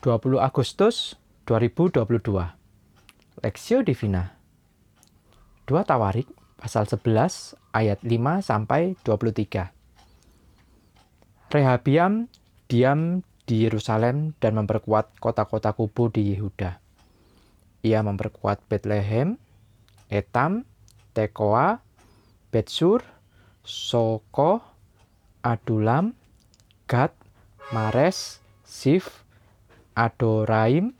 20 Agustus 2022 Lexio Divina. 2 Tawarik pasal 11 ayat 5 sampai 23 Rehabiam diam di Yerusalem dan memperkuat kota-kota kubu di Yehuda. Ia memperkuat Bethlehem, Etam, Tekoa, Betsur, Soko, Adulam, Gad, Mares, Sif, Adoraim,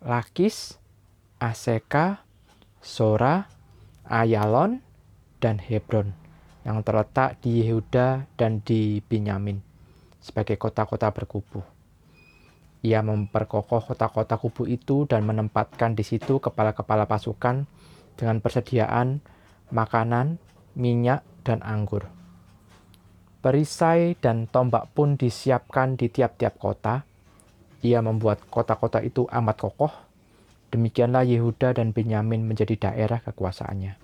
Lakis, Aseka, Sora, Ayalon, dan Hebron yang terletak di Yehuda dan di Binyamin sebagai kota-kota berkubu. Ia memperkokoh kota-kota kubu itu dan menempatkan di situ kepala-kepala pasukan dengan persediaan makanan, minyak, dan anggur. Perisai dan tombak pun disiapkan di tiap-tiap kota. Ia membuat kota-kota itu amat kokoh. Demikianlah Yehuda dan Benyamin menjadi daerah kekuasaannya.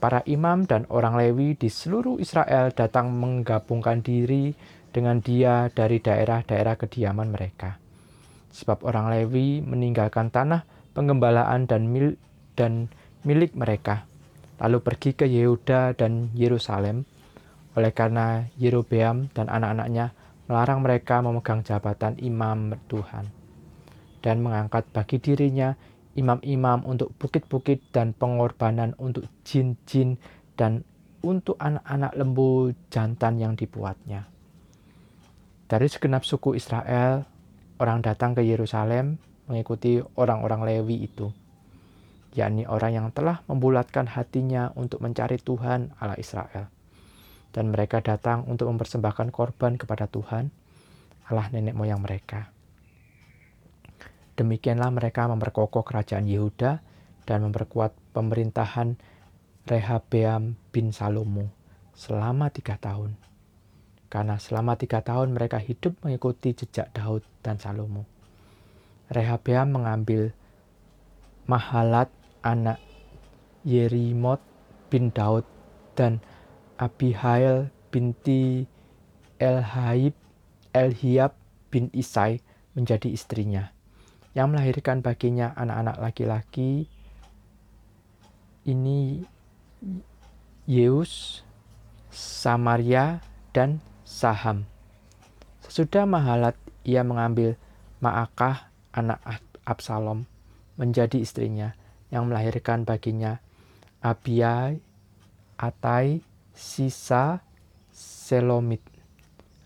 Para imam dan orang Lewi di seluruh Israel datang menggabungkan diri dengan dia dari daerah-daerah kediaman mereka. Sebab orang Lewi meninggalkan tanah penggembalaan dan, mil dan milik mereka, lalu pergi ke Yehuda dan Yerusalem oleh karena Yerobeam dan anak-anaknya melarang mereka memegang jabatan imam Tuhan dan mengangkat bagi dirinya imam-imam untuk bukit-bukit dan pengorbanan untuk jin-jin dan untuk anak-anak lembu jantan yang dibuatnya. Dari segenap suku Israel, orang datang ke Yerusalem mengikuti orang-orang Lewi itu, yakni orang yang telah membulatkan hatinya untuk mencari Tuhan Allah Israel dan mereka datang untuk mempersembahkan korban kepada Tuhan, Allah nenek moyang mereka. Demikianlah mereka memperkokoh kerajaan Yehuda dan memperkuat pemerintahan Rehabeam bin Salomo selama tiga tahun. Karena selama tiga tahun mereka hidup mengikuti jejak Daud dan Salomo. Rehabeam mengambil Mahalat anak Yerimot bin Daud dan Abihail binti Elhaib Elhiab bin Isai menjadi istrinya, yang melahirkan baginya anak-anak laki-laki. Ini Yeus, Samaria, dan Saham. Sesudah Mahalat, ia mengambil Maakah, anak Absalom, menjadi istrinya, yang melahirkan baginya Abiai, Atai, sisa Selomit.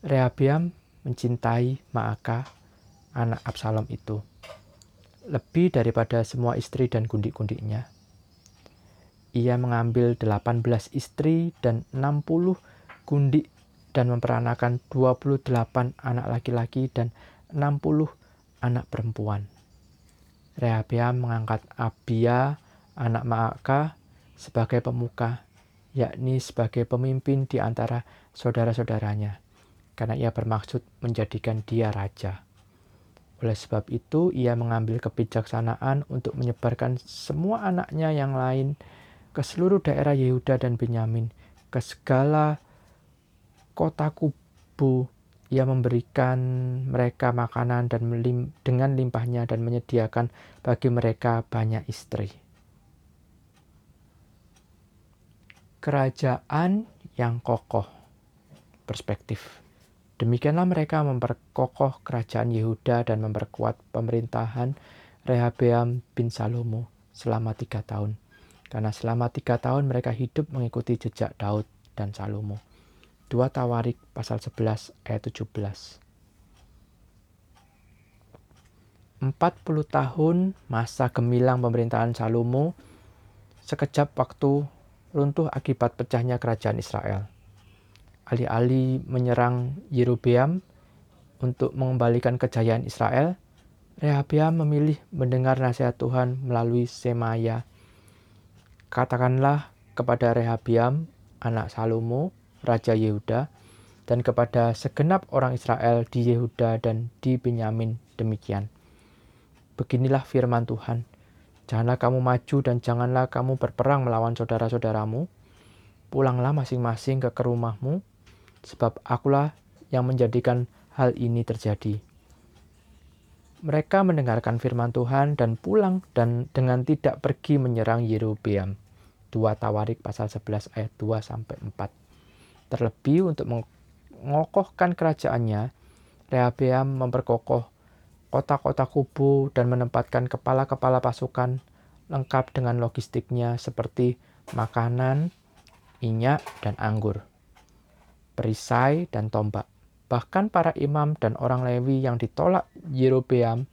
Rehabiam mencintai Maaka, anak Absalom itu, lebih daripada semua istri dan gundik-gundiknya. Ia mengambil 18 istri dan 60 gundik dan memperanakan 28 anak laki-laki dan 60 anak perempuan. Rehabiam mengangkat Abia, anak Maaka, sebagai pemuka yakni sebagai pemimpin di antara saudara-saudaranya, karena ia bermaksud menjadikan dia raja. Oleh sebab itu, ia mengambil kebijaksanaan untuk menyebarkan semua anaknya yang lain ke seluruh daerah Yehuda dan Benyamin, ke segala kota kubu. Ia memberikan mereka makanan dan dengan limpahnya dan menyediakan bagi mereka banyak istri. Kerajaan yang kokoh. Perspektif. Demikianlah mereka memperkokoh kerajaan Yehuda dan memperkuat pemerintahan Rehabeam bin Salomo selama tiga tahun. Karena selama tiga tahun mereka hidup mengikuti jejak Daud dan Salomo. 2 Tawarik pasal 11 ayat 17. 40 tahun masa gemilang pemerintahan Salomo sekejap waktu runtuh akibat pecahnya kerajaan Israel. Alih-alih menyerang Yerobeam untuk mengembalikan kejayaan Israel, Rehabeam memilih mendengar nasihat Tuhan melalui Semaya. Katakanlah kepada Rehabeam, anak Salomo, Raja Yehuda, dan kepada segenap orang Israel di Yehuda dan di Benyamin demikian. Beginilah firman Tuhan, Janganlah kamu maju dan janganlah kamu berperang melawan saudara-saudaramu. Pulanglah masing-masing ke rumahmu, sebab akulah yang menjadikan hal ini terjadi. Mereka mendengarkan firman Tuhan dan pulang dan dengan tidak pergi menyerang Yerobeam. 2 Tawarik pasal 11 ayat 2 sampai 4. Terlebih untuk mengokohkan kerajaannya, Rehabeam memperkokoh kota-kota kubu dan menempatkan kepala-kepala pasukan lengkap dengan logistiknya seperti makanan, minyak, dan anggur, perisai, dan tombak. Bahkan para imam dan orang Lewi yang ditolak Yerobeam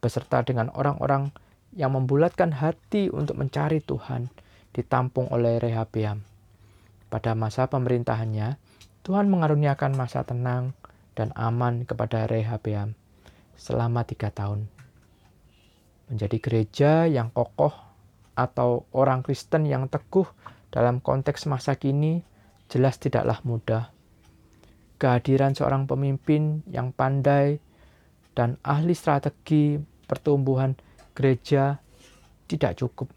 beserta dengan orang-orang yang membulatkan hati untuk mencari Tuhan ditampung oleh Rehabeam. Pada masa pemerintahannya, Tuhan mengaruniakan masa tenang dan aman kepada Rehabeam selama tiga tahun. Menjadi gereja yang kokoh atau orang Kristen yang teguh dalam konteks masa kini jelas tidaklah mudah kehadiran seorang pemimpin yang pandai dan ahli strategi pertumbuhan gereja tidak cukup.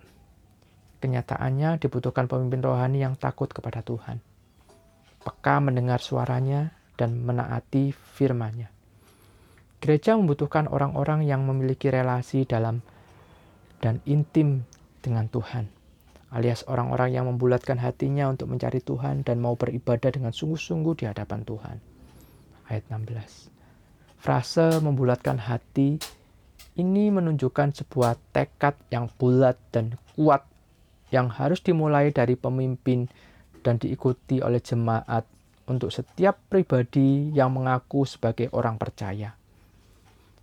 Kenyataannya dibutuhkan pemimpin rohani yang takut kepada Tuhan, peka mendengar suaranya dan menaati firman-Nya. Gereja membutuhkan orang-orang yang memiliki relasi dalam dan intim dengan Tuhan alias orang-orang yang membulatkan hatinya untuk mencari Tuhan dan mau beribadah dengan sungguh-sungguh di hadapan Tuhan. Ayat 16. Frase membulatkan hati ini menunjukkan sebuah tekad yang bulat dan kuat yang harus dimulai dari pemimpin dan diikuti oleh jemaat untuk setiap pribadi yang mengaku sebagai orang percaya.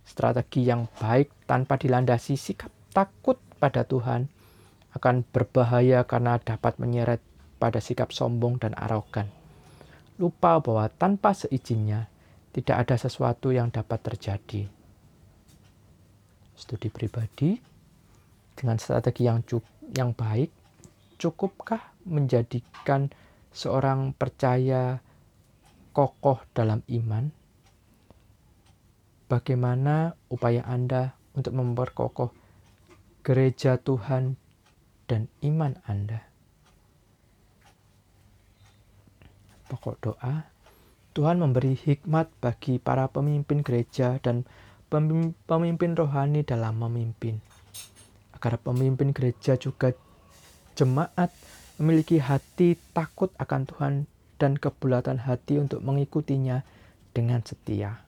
Strategi yang baik tanpa dilandasi sikap takut pada Tuhan akan berbahaya karena dapat menyeret pada sikap sombong dan arogan. Lupa bahwa tanpa seizinnya tidak ada sesuatu yang dapat terjadi. Studi pribadi dengan strategi yang yang baik cukupkah menjadikan seorang percaya kokoh dalam iman? Bagaimana upaya Anda untuk memperkokoh gereja Tuhan dan iman Anda. Pokok doa, Tuhan memberi hikmat bagi para pemimpin gereja dan pemimpin rohani dalam memimpin. Agar pemimpin gereja juga jemaat memiliki hati takut akan Tuhan dan kebulatan hati untuk mengikutinya dengan setia.